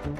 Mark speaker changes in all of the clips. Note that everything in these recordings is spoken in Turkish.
Speaker 1: Thank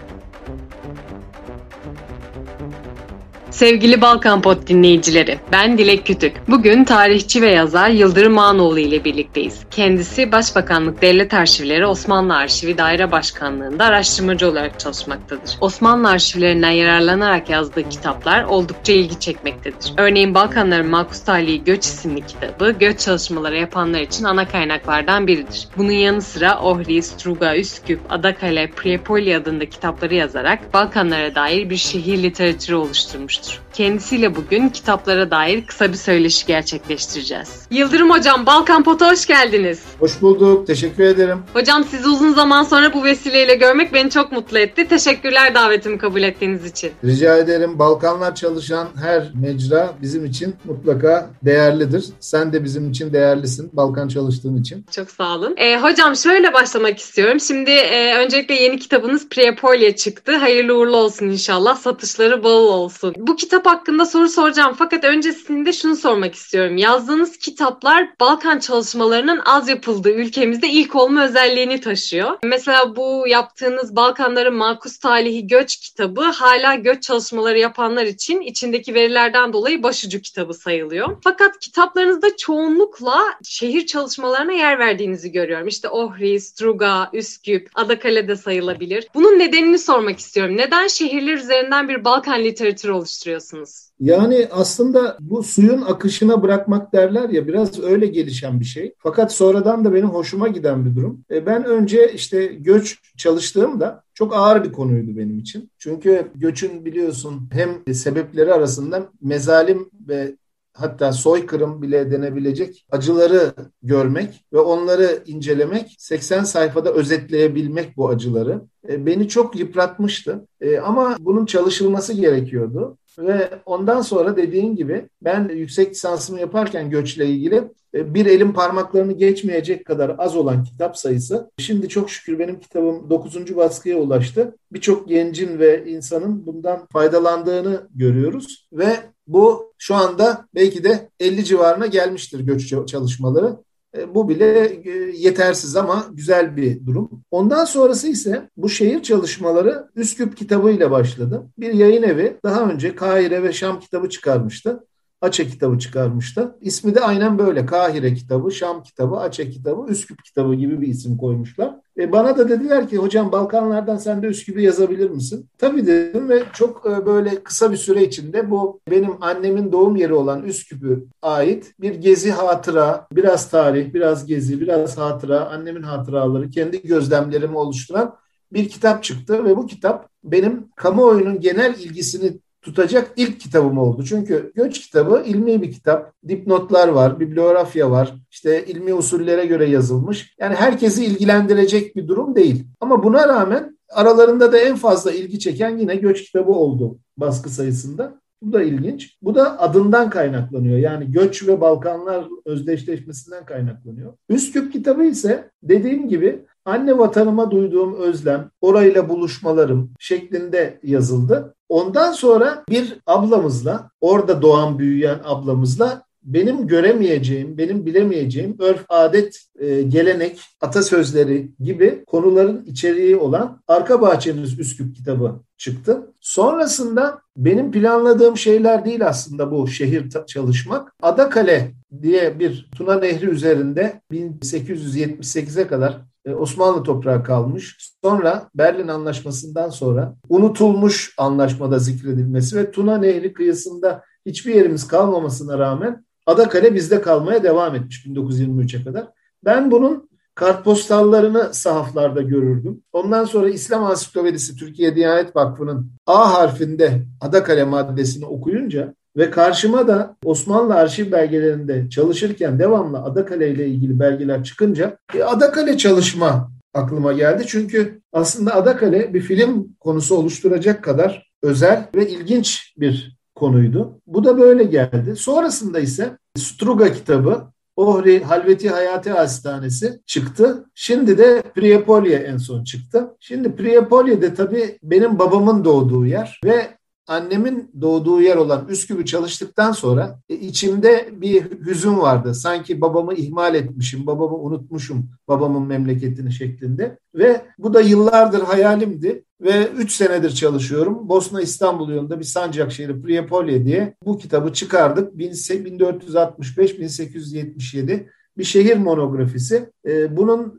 Speaker 1: you. Sevgili Balkan Pot dinleyicileri, ben Dilek Kütük. Bugün tarihçi ve yazar Yıldırım Ağanoğlu ile birlikteyiz. Kendisi Başbakanlık Devlet Arşivleri Osmanlı Arşivi Daire Başkanlığı'nda araştırmacı olarak çalışmaktadır. Osmanlı arşivlerinden yararlanarak yazdığı kitaplar oldukça ilgi çekmektedir. Örneğin Balkanların Makus Talihi Göç isimli kitabı, göç çalışmaları yapanlar için ana kaynaklardan biridir. Bunun yanı sıra Ohri, Struga, Üsküp, Adakale, Priepoli adında kitapları yazarak Balkanlara dair bir şehir literatürü oluşturmuştur mestre. Kendisiyle bugün kitaplara dair kısa bir söyleşi gerçekleştireceğiz. Yıldırım Hocam, Balkan Pot'a hoş geldiniz.
Speaker 2: Hoş bulduk, teşekkür ederim.
Speaker 1: Hocam sizi uzun zaman sonra bu vesileyle görmek beni çok mutlu etti. Teşekkürler davetimi kabul ettiğiniz için.
Speaker 2: Rica ederim. Balkanlar çalışan her mecra bizim için mutlaka değerlidir. Sen de bizim için değerlisin Balkan çalıştığın için.
Speaker 1: Çok sağ olun. E, hocam şöyle başlamak istiyorum. Şimdi e, öncelikle yeni kitabınız Priapolye çıktı. Hayırlı uğurlu olsun inşallah. Satışları bol olsun. Bu kitap hakkında soru soracağım fakat öncesinde şunu sormak istiyorum. Yazdığınız kitaplar Balkan çalışmalarının az yapıldığı ülkemizde ilk olma özelliğini taşıyor. Mesela bu yaptığınız Balkanların Makus Talihi Göç kitabı hala göç çalışmaları yapanlar için içindeki verilerden dolayı başucu kitabı sayılıyor. Fakat kitaplarınızda çoğunlukla şehir çalışmalarına yer verdiğinizi görüyorum. İşte Ohri, Struga, Üsküp, Adakale'de sayılabilir. Bunun nedenini sormak istiyorum. Neden şehirler üzerinden bir Balkan literatürü oluşturuyorsunuz? Oluşturuyorsunuz?
Speaker 2: Yani aslında bu suyun akışına bırakmak derler ya biraz öyle gelişen bir şey. Fakat sonradan da benim hoşuma giden bir durum. E ben önce işte göç çalıştığımda çok ağır bir konuydu benim için. Çünkü göçün biliyorsun hem sebepleri arasında mezalim ve hatta soykırım bile denebilecek acıları görmek ve onları incelemek, 80 sayfada özetleyebilmek bu acıları e, beni çok yıpratmıştı. E, ama bunun çalışılması gerekiyordu. Ve ondan sonra dediğin gibi ben yüksek lisansımı yaparken göçle ilgili e, bir elin parmaklarını geçmeyecek kadar az olan kitap sayısı. Şimdi çok şükür benim kitabım 9. baskıya ulaştı. Birçok gencin ve insanın bundan faydalandığını görüyoruz ve bu şu anda belki de 50 civarına gelmiştir göç çalışmaları. E, bu bile e, yetersiz ama güzel bir durum. Ondan sonrası ise bu şehir çalışmaları Üsküp kitabı ile başladı. Bir yayın evi daha önce Kahire ve Şam kitabı çıkarmıştı. Açe kitabı çıkarmıştı. İsmi de aynen böyle. Kahire kitabı, Şam kitabı, Açe kitabı, Üsküp kitabı gibi bir isim koymuşlar. E bana da dediler ki hocam Balkanlardan sen de Üsküp'ü yazabilir misin? Tabii dedim ve çok e, böyle kısa bir süre içinde bu benim annemin doğum yeri olan Üsküp'ü ait bir gezi hatıra, biraz tarih, biraz gezi, biraz hatıra, annemin hatıraları, kendi gözlemlerimi oluşturan bir kitap çıktı ve bu kitap benim kamuoyunun genel ilgisini tutacak ilk kitabım oldu. Çünkü Göç kitabı ilmi bir kitap. Dipnotlar var, bibliografya var. İşte ilmi usullere göre yazılmış. Yani herkesi ilgilendirecek bir durum değil. Ama buna rağmen aralarında da en fazla ilgi çeken yine Göç kitabı oldu baskı sayısında. Bu da ilginç. Bu da adından kaynaklanıyor. Yani göç ve Balkanlar özdeşleşmesinden kaynaklanıyor. Üsküp kitabı ise dediğim gibi anne vatanıma duyduğum özlem, orayla buluşmalarım şeklinde yazıldı. Ondan sonra bir ablamızla, orada doğan büyüyen ablamızla benim göremeyeceğim, benim bilemeyeceğim örf, adet, e, gelenek, atasözleri gibi konuların içeriği olan Arka Bahçemiz Üsküp kitabı çıktı. Sonrasında benim planladığım şeyler değil aslında bu şehir çalışmak. Adakale diye bir Tuna Nehri üzerinde 1878'e kadar Osmanlı toprağı kalmış. Sonra Berlin Anlaşması'ndan sonra unutulmuş anlaşmada zikredilmesi ve Tuna Nehri kıyısında hiçbir yerimiz kalmamasına rağmen Adakale bizde kalmaya devam etmiş 1923'e kadar. Ben bunun kartpostallarını sahaflarda görürdüm. Ondan sonra İslam Ansiklopedisi Türkiye Diyanet Vakfı'nın A harfinde Adakale maddesini okuyunca ve karşıma da Osmanlı arşiv belgelerinde çalışırken devamlı Adakale ile ilgili belgeler çıkınca e, Adakale çalışma aklıma geldi. Çünkü aslında Adakale bir film konusu oluşturacak kadar özel ve ilginç bir konuydu. Bu da böyle geldi. Sonrasında ise Struga kitabı Ohri Halveti Hayati Hastanesi çıktı. Şimdi de Priapolye en son çıktı. Şimdi Priapolye'de tabii benim babamın doğduğu yer ve annemin doğduğu yer olan Üsküp'ü çalıştıktan sonra e, içimde bir hüzün vardı. Sanki babamı ihmal etmişim, babamı unutmuşum, babamın memleketini şeklinde. Ve bu da yıllardır hayalimdi. ve 3 senedir çalışıyorum. Bosna İstanbul yolunda bir sancak şehri Priyapolye diye bu kitabı çıkardık. 1465-1877 bir şehir monografisi. Ee, bunun e,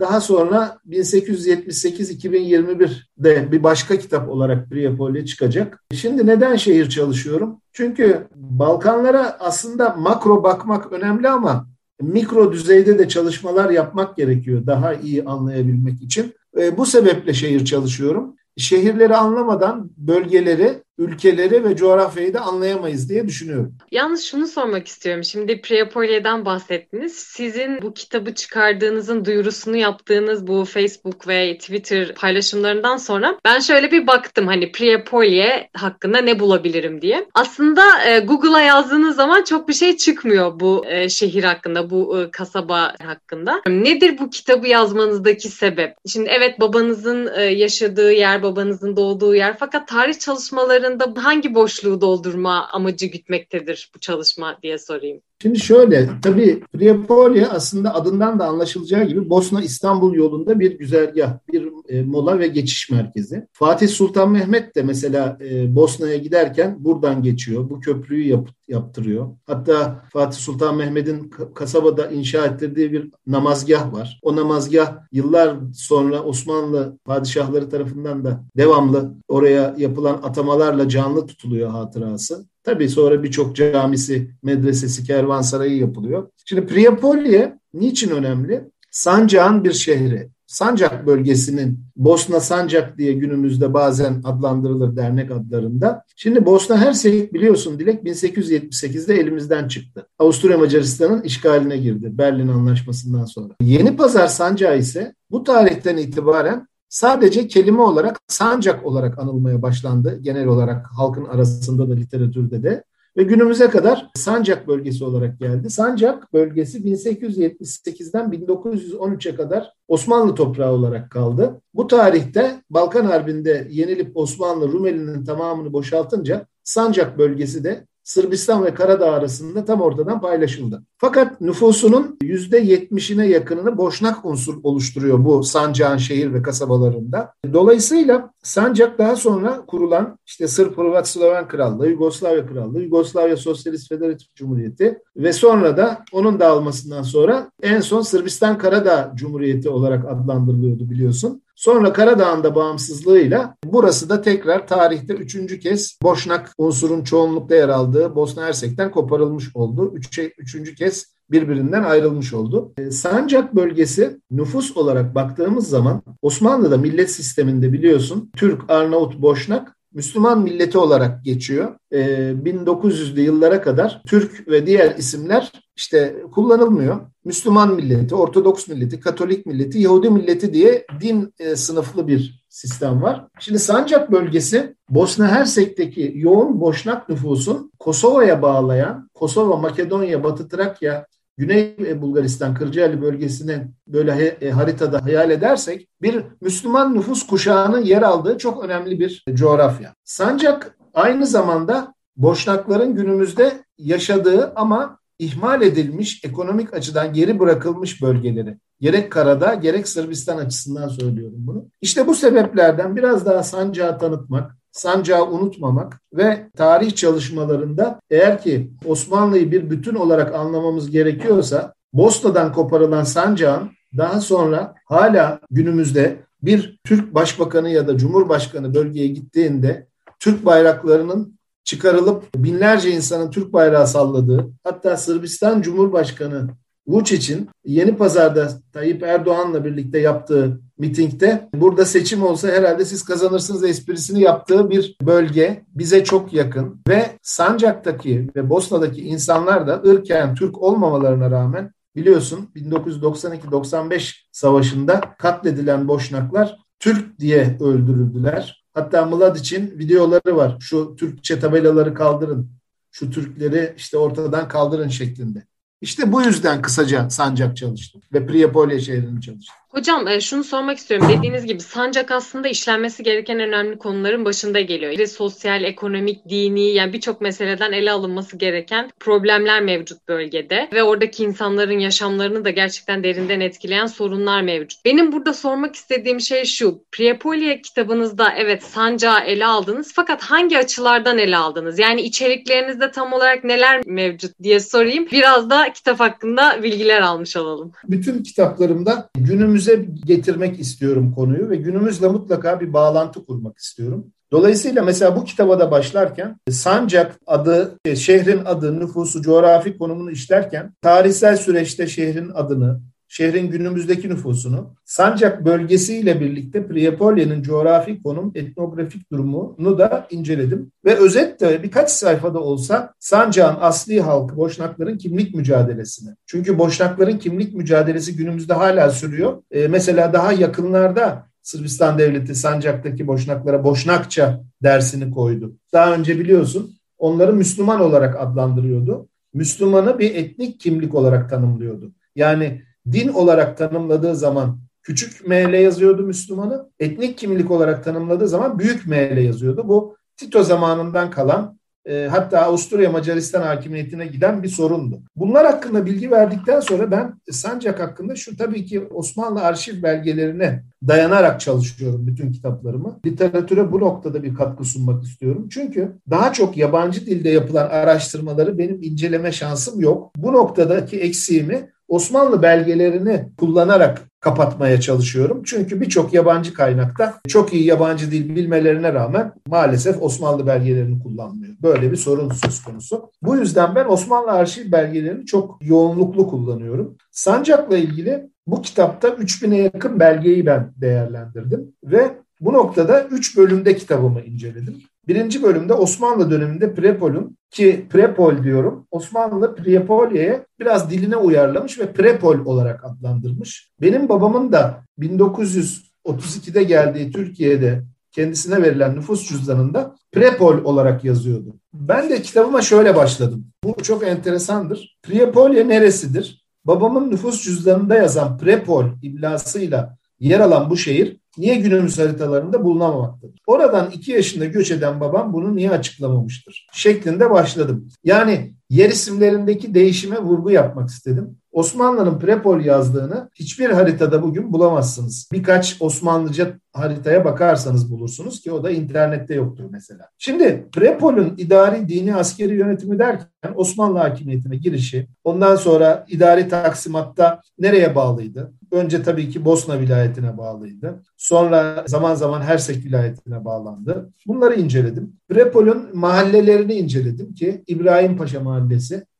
Speaker 2: daha sonra 1878-2021'de bir başka kitap olarak Priyapolye çıkacak. Şimdi neden şehir çalışıyorum? Çünkü Balkanlara aslında makro bakmak önemli ama mikro düzeyde de çalışmalar yapmak gerekiyor daha iyi anlayabilmek için. E, bu sebeple şehir çalışıyorum. Şehirleri anlamadan bölgeleri ülkeleri ve coğrafyayı da anlayamayız diye düşünüyorum.
Speaker 1: Yalnız şunu sormak istiyorum. Şimdi Priapoli'den bahsettiniz. Sizin bu kitabı çıkardığınızın duyurusunu yaptığınız bu Facebook ve Twitter paylaşımlarından sonra ben şöyle bir baktım hani Priapoli hakkında ne bulabilirim diye. Aslında e, Google'a yazdığınız zaman çok bir şey çıkmıyor bu e, şehir hakkında, bu e, kasaba hakkında. Nedir bu kitabı yazmanızdaki sebep? Şimdi evet babanızın e, yaşadığı yer, babanızın doğduğu yer fakat tarih çalışmaları çalışmalarında hangi boşluğu doldurma amacı gütmektedir bu çalışma diye sorayım.
Speaker 2: Şimdi şöyle, tabii Priyapolye aslında adından da anlaşılacağı gibi Bosna-İstanbul yolunda bir güzergah, bir e, mola ve geçiş merkezi. Fatih Sultan Mehmet de mesela e, Bosna'ya giderken buradan geçiyor. Bu köprüyü yap, yaptırıyor. Hatta Fatih Sultan Mehmet'in kasabada inşa ettirdiği bir namazgah var. O namazgah yıllar sonra Osmanlı padişahları tarafından da devamlı oraya yapılan atamalarla canlı tutuluyor hatırası. Tabii sonra birçok camisi, medresesi, kervansarayı yapılıyor. Şimdi Priyapolye niçin önemli? Sancak'ın bir şehri. Sancak bölgesinin Bosna Sancak diye günümüzde bazen adlandırılır dernek adlarında. Şimdi Bosna Hersek biliyorsun Dilek 1878'de elimizden çıktı. Avusturya Macaristan'ın işgaline girdi Berlin Anlaşması'ndan sonra. Yeni Pazar Sancağı ise bu tarihten itibaren sadece kelime olarak sancak olarak anılmaya başlandı. Genel olarak halkın arasında da literatürde de ve günümüze kadar Sancak bölgesi olarak geldi. Sancak bölgesi 1878'den 1913'e kadar Osmanlı toprağı olarak kaldı. Bu tarihte Balkan Harbi'nde yenilip Osmanlı Rumeli'nin tamamını boşaltınca Sancak bölgesi de Sırbistan ve Karadağ arasında tam ortadan paylaşıldı. Fakat nüfusunun %70'ine yakınını Boşnak unsur oluşturuyor bu Sancak'ın şehir ve kasabalarında. Dolayısıyla Sancak daha sonra kurulan işte Sırp, Hırvat, Sloven Krallığı, Yugoslavya Krallığı, Yugoslavya Sosyalist Federatif Cumhuriyeti ve sonra da onun dağılmasından sonra en son Sırbistan Karadağ Cumhuriyeti olarak adlandırılıyordu biliyorsun. Sonra Karadağ'ın da bağımsızlığıyla burası da tekrar tarihte üçüncü kez Boşnak unsurun çoğunlukta yer aldığı Bosna Hersek'ten koparılmış oldu. Üç, üçüncü kez birbirinden ayrılmış oldu. E, Sancak bölgesi nüfus olarak baktığımız zaman Osmanlı'da millet sisteminde biliyorsun Türk, Arnavut, Boşnak Müslüman milleti olarak geçiyor. E, 1900'lü yıllara kadar Türk ve diğer isimler işte kullanılmıyor. Müslüman milleti, Ortodoks milleti, Katolik milleti, Yahudi milleti diye din e, sınıflı bir sistem var. Şimdi Sancak bölgesi Bosna Hersek'teki yoğun Boşnak nüfusun Kosova'ya bağlayan, Kosova, Makedonya, Batı Trakya, Güney Bulgaristan, Kırcaali bölgesinin böyle e, haritada hayal edersek bir Müslüman nüfus kuşağının yer aldığı çok önemli bir coğrafya. Sancak aynı zamanda Boşnakların günümüzde yaşadığı ama ihmal edilmiş, ekonomik açıdan geri bırakılmış bölgeleri. Gerek karada gerek Sırbistan açısından söylüyorum bunu. İşte bu sebeplerden biraz daha sancağı tanıtmak, sancağı unutmamak ve tarih çalışmalarında eğer ki Osmanlı'yı bir bütün olarak anlamamız gerekiyorsa Bosna'dan koparılan sancağın daha sonra hala günümüzde bir Türk başbakanı ya da cumhurbaşkanı bölgeye gittiğinde Türk bayraklarının çıkarılıp binlerce insanın Türk bayrağı salladığı, hatta Sırbistan Cumhurbaşkanı Vučić'in Yeni Pazar'da Tayyip Erdoğan'la birlikte yaptığı mitingde burada seçim olsa herhalde siz kazanırsınız esprisini yaptığı bir bölge bize çok yakın ve Sancak'taki ve Bosna'daki insanlar da ırken Türk olmamalarına rağmen biliyorsun 1992-95 savaşında katledilen Boşnaklar Türk diye öldürüldüler. Hatta Mladiç'in videoları var. Şu Türkçe tabelaları kaldırın. Şu Türkleri işte ortadan kaldırın şeklinde. İşte bu yüzden kısaca Sancak çalıştım ve Priyapolye şehrini çalıştım.
Speaker 1: Hocam e, şunu sormak istiyorum. Dediğiniz gibi sancak aslında işlenmesi gereken önemli konuların başında geliyor. İşte sosyal, ekonomik, dini yani birçok meseleden ele alınması gereken problemler mevcut bölgede ve oradaki insanların yaşamlarını da gerçekten derinden etkileyen sorunlar mevcut. Benim burada sormak istediğim şey şu. Priapolye kitabınızda evet sancağı ele aldınız fakat hangi açılardan ele aldınız? Yani içeriklerinizde tam olarak neler mevcut diye sorayım. Biraz da kitap hakkında bilgiler almış olalım.
Speaker 2: Bütün kitaplarımda günümüz günümüze getirmek istiyorum konuyu ve günümüzle mutlaka bir bağlantı kurmak istiyorum. Dolayısıyla mesela bu kitaba da başlarken Sancak adı, e, şehrin adı, nüfusu, coğrafi konumunu işlerken tarihsel süreçte şehrin adını, şehrin günümüzdeki nüfusunu, Sancak bölgesiyle birlikte Priapolya'nın coğrafi konum, etnografik durumunu da inceledim. Ve özetle birkaç sayfada olsa Sancak'ın asli halkı Boşnakların kimlik mücadelesini. Çünkü Boşnakların kimlik mücadelesi günümüzde hala sürüyor. Ee, mesela daha yakınlarda Sırbistan Devleti Sancak'taki Boşnaklara Boşnakça dersini koydu. Daha önce biliyorsun onları Müslüman olarak adlandırıyordu. Müslümanı bir etnik kimlik olarak tanımlıyordu. Yani din olarak tanımladığı zaman küçük M ile yazıyordu Müslümanı. Etnik kimlik olarak tanımladığı zaman büyük M ile yazıyordu. Bu Tito zamanından kalan e, hatta Avusturya Macaristan hakimiyetine giden bir sorundu. Bunlar hakkında bilgi verdikten sonra ben Sancak hakkında şu tabii ki Osmanlı arşiv belgelerine dayanarak çalışıyorum bütün kitaplarımı. Literatüre bu noktada bir katkı sunmak istiyorum. Çünkü daha çok yabancı dilde yapılan araştırmaları benim inceleme şansım yok. Bu noktadaki eksiğimi Osmanlı belgelerini kullanarak kapatmaya çalışıyorum. Çünkü birçok yabancı kaynakta çok iyi yabancı dil bilmelerine rağmen maalesef Osmanlı belgelerini kullanmıyor. Böyle bir sorun söz konusu. Bu yüzden ben Osmanlı arşiv belgelerini çok yoğunluklu kullanıyorum. Sancak'la ilgili bu kitapta 3000'e yakın belgeyi ben değerlendirdim ve bu noktada 3 bölümde kitabımı inceledim. Birinci bölümde Osmanlı döneminde Prepol'un ki Prepol diyorum Osmanlı Prepolye'ye biraz diline uyarlamış ve Prepol olarak adlandırmış. Benim babamın da 1932'de geldiği Türkiye'de kendisine verilen nüfus cüzdanında Prepol olarak yazıyordu. Ben de kitabıma şöyle başladım. Bu çok enteresandır. Prepolye neresidir? Babamın nüfus cüzdanında yazan Prepol iblasıyla yer alan bu şehir niye günümüz haritalarında bulunamamaktadır? Oradan iki yaşında göç eden babam bunu niye açıklamamıştır? Şeklinde başladım. Yani yer isimlerindeki değişime vurgu yapmak istedim. Osmanlı'nın Prepol yazdığını hiçbir haritada bugün bulamazsınız. Birkaç Osmanlıca haritaya bakarsanız bulursunuz ki o da internette yoktur mesela. Şimdi Prepol'ün idari dini askeri yönetimi derken Osmanlı hakimiyetine girişi, ondan sonra idari taksimatta nereye bağlıydı? Önce tabii ki Bosna vilayetine bağlıydı. Sonra zaman zaman Hersek vilayetine bağlandı. Bunları inceledim. Prepol'ün mahallelerini inceledim ki İbrahim Paşa Mahallesi,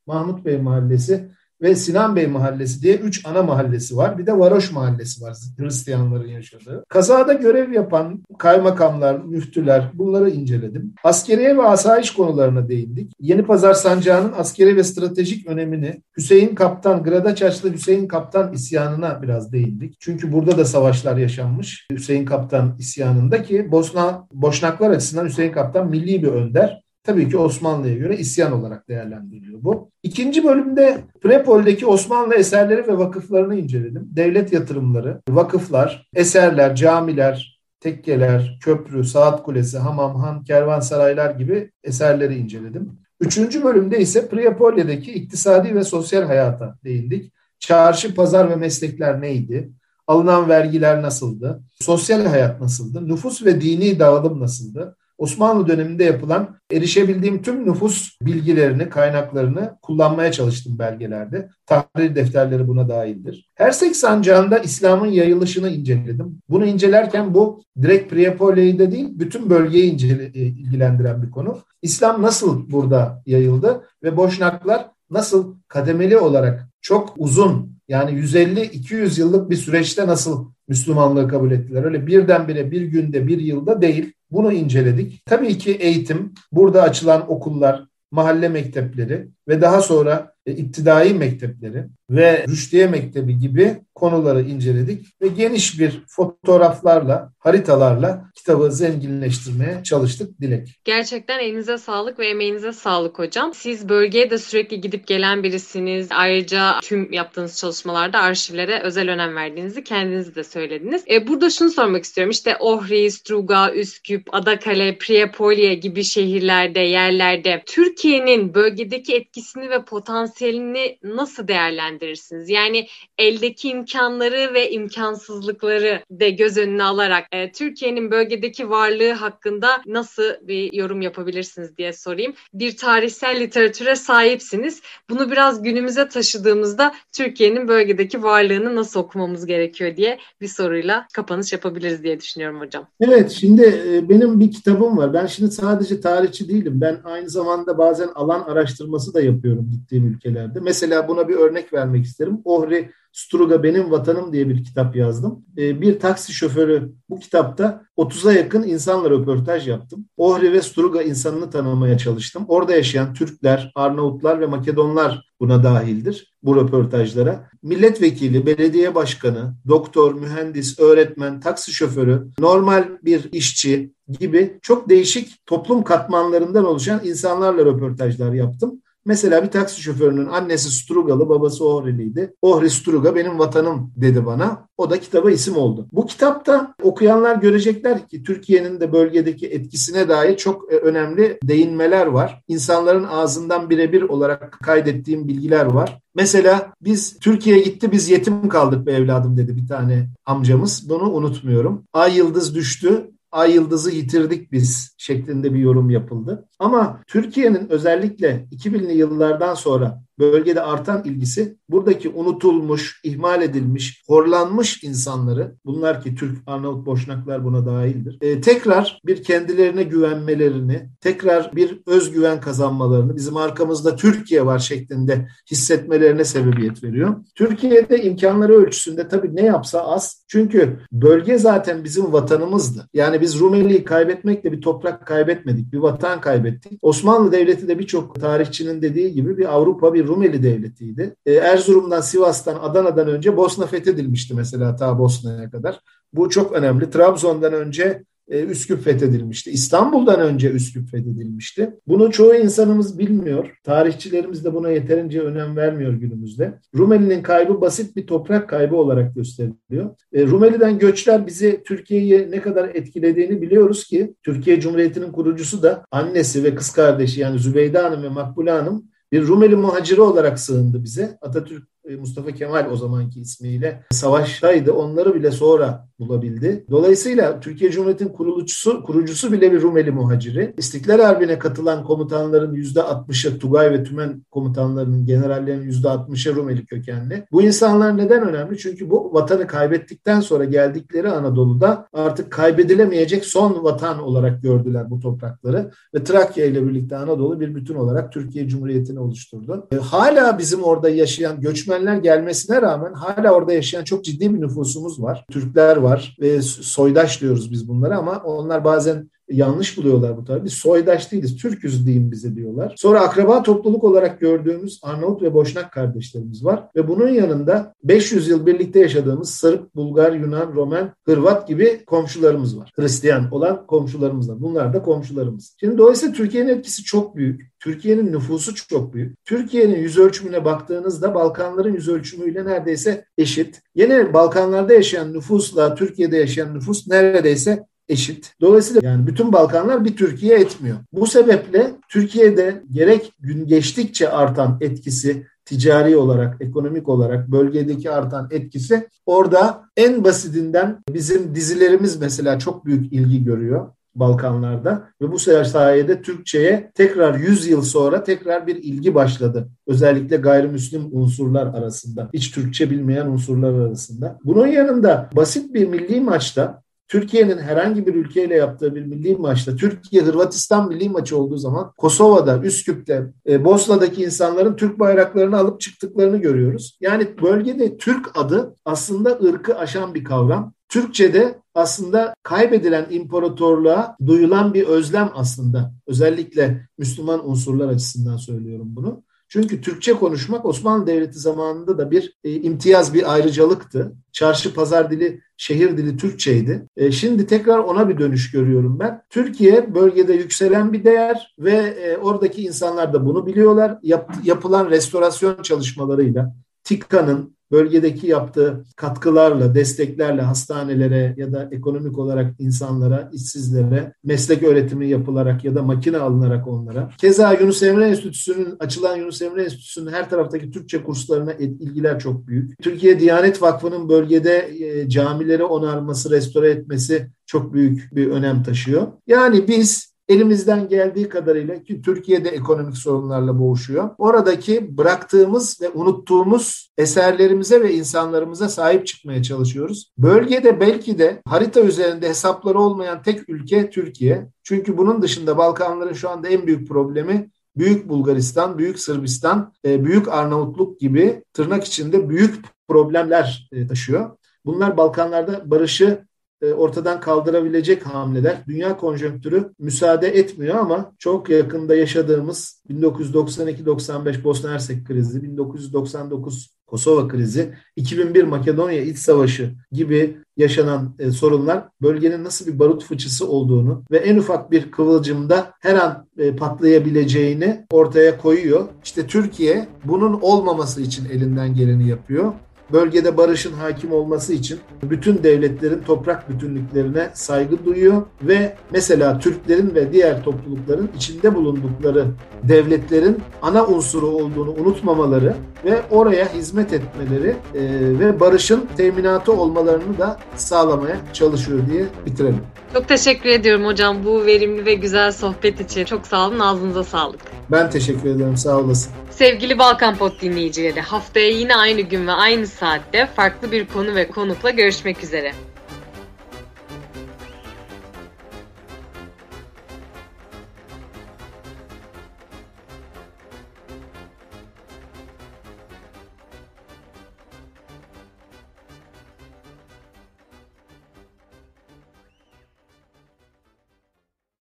Speaker 2: Mahmut Bey Mahallesi ve Sinan Bey Mahallesi diye üç ana mahallesi var. Bir de Varoş Mahallesi var Hristiyanların yaşadığı. Kazada görev yapan kaymakamlar, müftüler bunları inceledim. Askeriye ve asayiş konularına değindik. Yeni Pazar Sancağı'nın askeri ve stratejik önemini Hüseyin Kaptan, Gradaçaçlı Hüseyin Kaptan isyanına biraz değindik. Çünkü burada da savaşlar yaşanmış. Hüseyin Kaptan isyanında ki Bosna, Boşnaklar açısından Hüseyin Kaptan milli bir önder. Tabii ki Osmanlı'ya göre isyan olarak değerlendiriliyor bu. İkinci bölümde Prepol'deki Osmanlı eserleri ve vakıflarını inceledim. Devlet yatırımları, vakıflar, eserler, camiler, tekkeler, köprü, saat kulesi, hamam, han, kervansaraylar gibi eserleri inceledim. Üçüncü bölümde ise Priapolya'daki iktisadi ve sosyal hayata değindik. Çarşı, pazar ve meslekler neydi? Alınan vergiler nasıldı? Sosyal hayat nasıldı? Nüfus ve dini dağılım nasıldı? Osmanlı döneminde yapılan erişebildiğim tüm nüfus bilgilerini, kaynaklarını kullanmaya çalıştım belgelerde. Tahrir defterleri buna dahildir. Hersek sancağında İslam'ın yayılışını inceledim. Bunu incelerken bu direkt Priapolya'yı değil, bütün bölgeyi e, ilgilendiren bir konu. İslam nasıl burada yayıldı ve Boşnaklar nasıl kademeli olarak çok uzun yani 150-200 yıllık bir süreçte nasıl Müslümanlığı kabul ettiler? Öyle birdenbire bir günde bir yılda değil. Bunu inceledik. Tabii ki eğitim, burada açılan okullar, mahalle mektepleri ve daha sonra e, mektepleri ve Rüşdiye Mektebi gibi konuları inceledik ve geniş bir fotoğraflarla, haritalarla kitabı zenginleştirmeye çalıştık Dilek.
Speaker 1: Gerçekten elinize sağlık ve emeğinize sağlık hocam. Siz bölgeye de sürekli gidip gelen birisiniz. Ayrıca tüm yaptığınız çalışmalarda arşivlere özel önem verdiğinizi kendiniz de söylediniz. E, burada şunu sormak istiyorum. İşte Ohri, Struga, Üsküp, Adakale, Priapolye gibi şehirlerde, yerlerde Türkiye'nin bölgedeki etkisini ve potansiyelini nasıl değerlendirirsiniz? Yani eldeki imkanları ve imkansızlıkları de göz önüne alarak e, Türkiye'nin bölgedeki varlığı hakkında nasıl bir yorum yapabilirsiniz diye sorayım. Bir tarihsel literatüre sahipsiniz. Bunu biraz günümüze taşıdığımızda Türkiye'nin bölgedeki varlığını nasıl okumamız gerekiyor diye bir soruyla kapanış yapabiliriz diye düşünüyorum hocam.
Speaker 2: Evet şimdi e, benim bir kitabım var. Ben şimdi sadece tarihçi değilim. Ben aynı zamanda bazen alan araştırması da yapıyorum gittiğim ülkelerde. Mesela buna bir örnek vermek isterim. Ohri Struga Benim Vatanım diye bir kitap yazdım. Ee, bir taksi şoförü bu kitapta 30'a yakın insanla röportaj yaptım. Ohri ve Struga insanını tanımaya çalıştım. Orada yaşayan Türkler, Arnavutlar ve Makedonlar buna dahildir bu röportajlara. Milletvekili, belediye başkanı, doktor, mühendis, öğretmen, taksi şoförü, normal bir işçi gibi çok değişik toplum katmanlarından oluşan insanlarla röportajlar yaptım. Mesela bir taksi şoförünün annesi Strugalı, babası Ohri'liydi. Ohri Struga benim vatanım dedi bana. O da kitaba isim oldu. Bu kitapta okuyanlar görecekler ki Türkiye'nin de bölgedeki etkisine dair çok e, önemli değinmeler var. İnsanların ağzından birebir olarak kaydettiğim bilgiler var. Mesela biz Türkiye'ye gitti biz yetim kaldık be evladım dedi bir tane amcamız. Bunu unutmuyorum. Ay yıldız düştü ay yıldızı yitirdik biz şeklinde bir yorum yapıldı. Ama Türkiye'nin özellikle 2000'li yıllardan sonra bölgede artan ilgisi buradaki unutulmuş, ihmal edilmiş, horlanmış insanları, bunlar ki Türk, Arnavut, Boşnaklar buna dahildir, e, tekrar bir kendilerine güvenmelerini, tekrar bir özgüven kazanmalarını, bizim arkamızda Türkiye var şeklinde hissetmelerine sebebiyet veriyor. Türkiye'de imkanları ölçüsünde tabii ne yapsa az. Çünkü bölge zaten bizim vatanımızdı. Yani biz Rumeli'yi kaybetmekle bir toprak kaybetmedik, bir vatan kaybettik. Osmanlı Devleti de birçok tarihçinin dediği gibi bir Avrupa, bir Rumeli devletiydi. E, Erzurum'dan, Sivas'tan, Adana'dan önce Bosna fethedilmişti mesela ta Bosna'ya kadar. Bu çok önemli. Trabzon'dan önce e, Üsküp fethedilmişti. İstanbul'dan önce Üsküp fethedilmişti. Bunu çoğu insanımız bilmiyor. Tarihçilerimiz de buna yeterince önem vermiyor günümüzde. Rumeli'nin kaybı basit bir toprak kaybı olarak gösteriliyor. E, Rumeli'den göçler bizi Türkiye'yi ne kadar etkilediğini biliyoruz ki Türkiye Cumhuriyeti'nin kurucusu da annesi ve kız kardeşi yani Zübeyde Hanım ve Makbule Hanım bir Rumeli muhaciri olarak sığındı bize. Atatürk e, Mustafa Kemal o zamanki ismiyle savaştaydı. Onları bile sonra bulabildi. Dolayısıyla Türkiye Cumhuriyeti'nin kurulucusu, kurucusu bile bir Rumeli muhaciri. İstiklal Harbi'ne katılan komutanların %60'ı Tugay ve Tümen komutanlarının, generallerinin %60'ı Rumeli kökenli. Bu insanlar neden önemli? Çünkü bu vatanı kaybettikten sonra geldikleri Anadolu'da artık kaybedilemeyecek son vatan olarak gördüler bu toprakları. Ve Trakya ile birlikte Anadolu bir bütün olarak Türkiye Cumhuriyeti'ni oluşturdu. E, hala bizim orada yaşayan göçmenler gelmesine rağmen hala orada yaşayan çok ciddi bir nüfusumuz var. Türkler var ve soydaş diyoruz biz bunları ama onlar bazen yanlış buluyorlar bu tabii. Biz soydaş değiliz, Türküz diyeyim bize diyorlar. Sonra akraba topluluk olarak gördüğümüz Arnavut ve Boşnak kardeşlerimiz var. Ve bunun yanında 500 yıl birlikte yaşadığımız Sırp, Bulgar, Yunan, Romen, Hırvat gibi komşularımız var. Hristiyan olan komşularımız var. Bunlar da komşularımız. Şimdi dolayısıyla Türkiye'nin etkisi çok büyük. Türkiye'nin nüfusu çok büyük. Türkiye'nin yüz ölçümüne baktığınızda Balkanların yüz ölçümüyle neredeyse eşit. Yine Balkanlarda yaşayan nüfusla Türkiye'de yaşayan nüfus neredeyse eşit. Dolayısıyla yani bütün Balkanlar bir Türkiye etmiyor. Bu sebeple Türkiye'de gerek gün geçtikçe artan etkisi ticari olarak, ekonomik olarak bölgedeki artan etkisi orada en basitinden bizim dizilerimiz mesela çok büyük ilgi görüyor. Balkanlarda ve bu sayede Türkçe'ye tekrar 100 yıl sonra tekrar bir ilgi başladı. Özellikle gayrimüslim unsurlar arasında, hiç Türkçe bilmeyen unsurlar arasında. Bunun yanında basit bir milli maçta Türkiye'nin herhangi bir ülkeyle yaptığı bir milli maçta, Türkiye-Hırvatistan milli maçı olduğu zaman Kosova'da, Üsküp'te, e, Bosna'daki insanların Türk bayraklarını alıp çıktıklarını görüyoruz. Yani bölgede Türk adı aslında ırkı aşan bir kavram. Türkçe'de aslında kaybedilen imparatorluğa duyulan bir özlem aslında. Özellikle Müslüman unsurlar açısından söylüyorum bunu. Çünkü Türkçe konuşmak Osmanlı Devleti zamanında da bir e, imtiyaz, bir ayrıcalıktı. Çarşı pazar dili, şehir dili Türkçeydi. E, şimdi tekrar ona bir dönüş görüyorum ben. Türkiye bölgede yükselen bir değer ve e, oradaki insanlar da bunu biliyorlar. Yap, yapılan restorasyon çalışmalarıyla TİKA'nın bölgedeki yaptığı katkılarla, desteklerle hastanelere ya da ekonomik olarak insanlara, işsizlere meslek öğretimi yapılarak ya da makine alınarak onlara. Keza Yunus Emre Enstitüsü'nün, açılan Yunus Emre Enstitüsü'nün her taraftaki Türkçe kurslarına ilgiler çok büyük. Türkiye Diyanet Vakfı'nın bölgede e, camileri onarması, restore etmesi çok büyük bir önem taşıyor. Yani biz elimizden geldiği kadarıyla ki Türkiye'de ekonomik sorunlarla boğuşuyor. Oradaki bıraktığımız ve unuttuğumuz eserlerimize ve insanlarımıza sahip çıkmaya çalışıyoruz. Bölgede belki de harita üzerinde hesapları olmayan tek ülke Türkiye. Çünkü bunun dışında Balkanların şu anda en büyük problemi Büyük Bulgaristan, Büyük Sırbistan, e, Büyük Arnavutluk gibi tırnak içinde büyük problemler e, taşıyor. Bunlar Balkanlarda barışı ortadan kaldırabilecek hamleler. Dünya konjonktürü müsaade etmiyor ama çok yakında yaşadığımız 1992-95 Bosna Hersek krizi, 1999 Kosova krizi, 2001 Makedonya İç Savaşı gibi yaşanan e, sorunlar bölgenin nasıl bir barut fıçısı olduğunu ve en ufak bir kıvılcımda her an e, patlayabileceğini ortaya koyuyor. İşte Türkiye bunun olmaması için elinden geleni yapıyor bölgede barışın hakim olması için bütün devletlerin toprak bütünlüklerine saygı duyuyor ve mesela Türklerin ve diğer toplulukların içinde bulundukları devletlerin ana unsuru olduğunu unutmamaları ve oraya hizmet etmeleri e, ve barışın teminatı olmalarını da sağlamaya çalışıyor diye bitirelim.
Speaker 1: Çok teşekkür ediyorum hocam bu verimli ve güzel sohbet için. Çok sağ olun, ağzınıza sağlık.
Speaker 2: Ben teşekkür ederim, sağ olasın.
Speaker 1: Sevgili Balkan Pod dinleyicileri, haftaya yine aynı gün ve aynı saatte farklı bir konu ve konukla görüşmek üzere.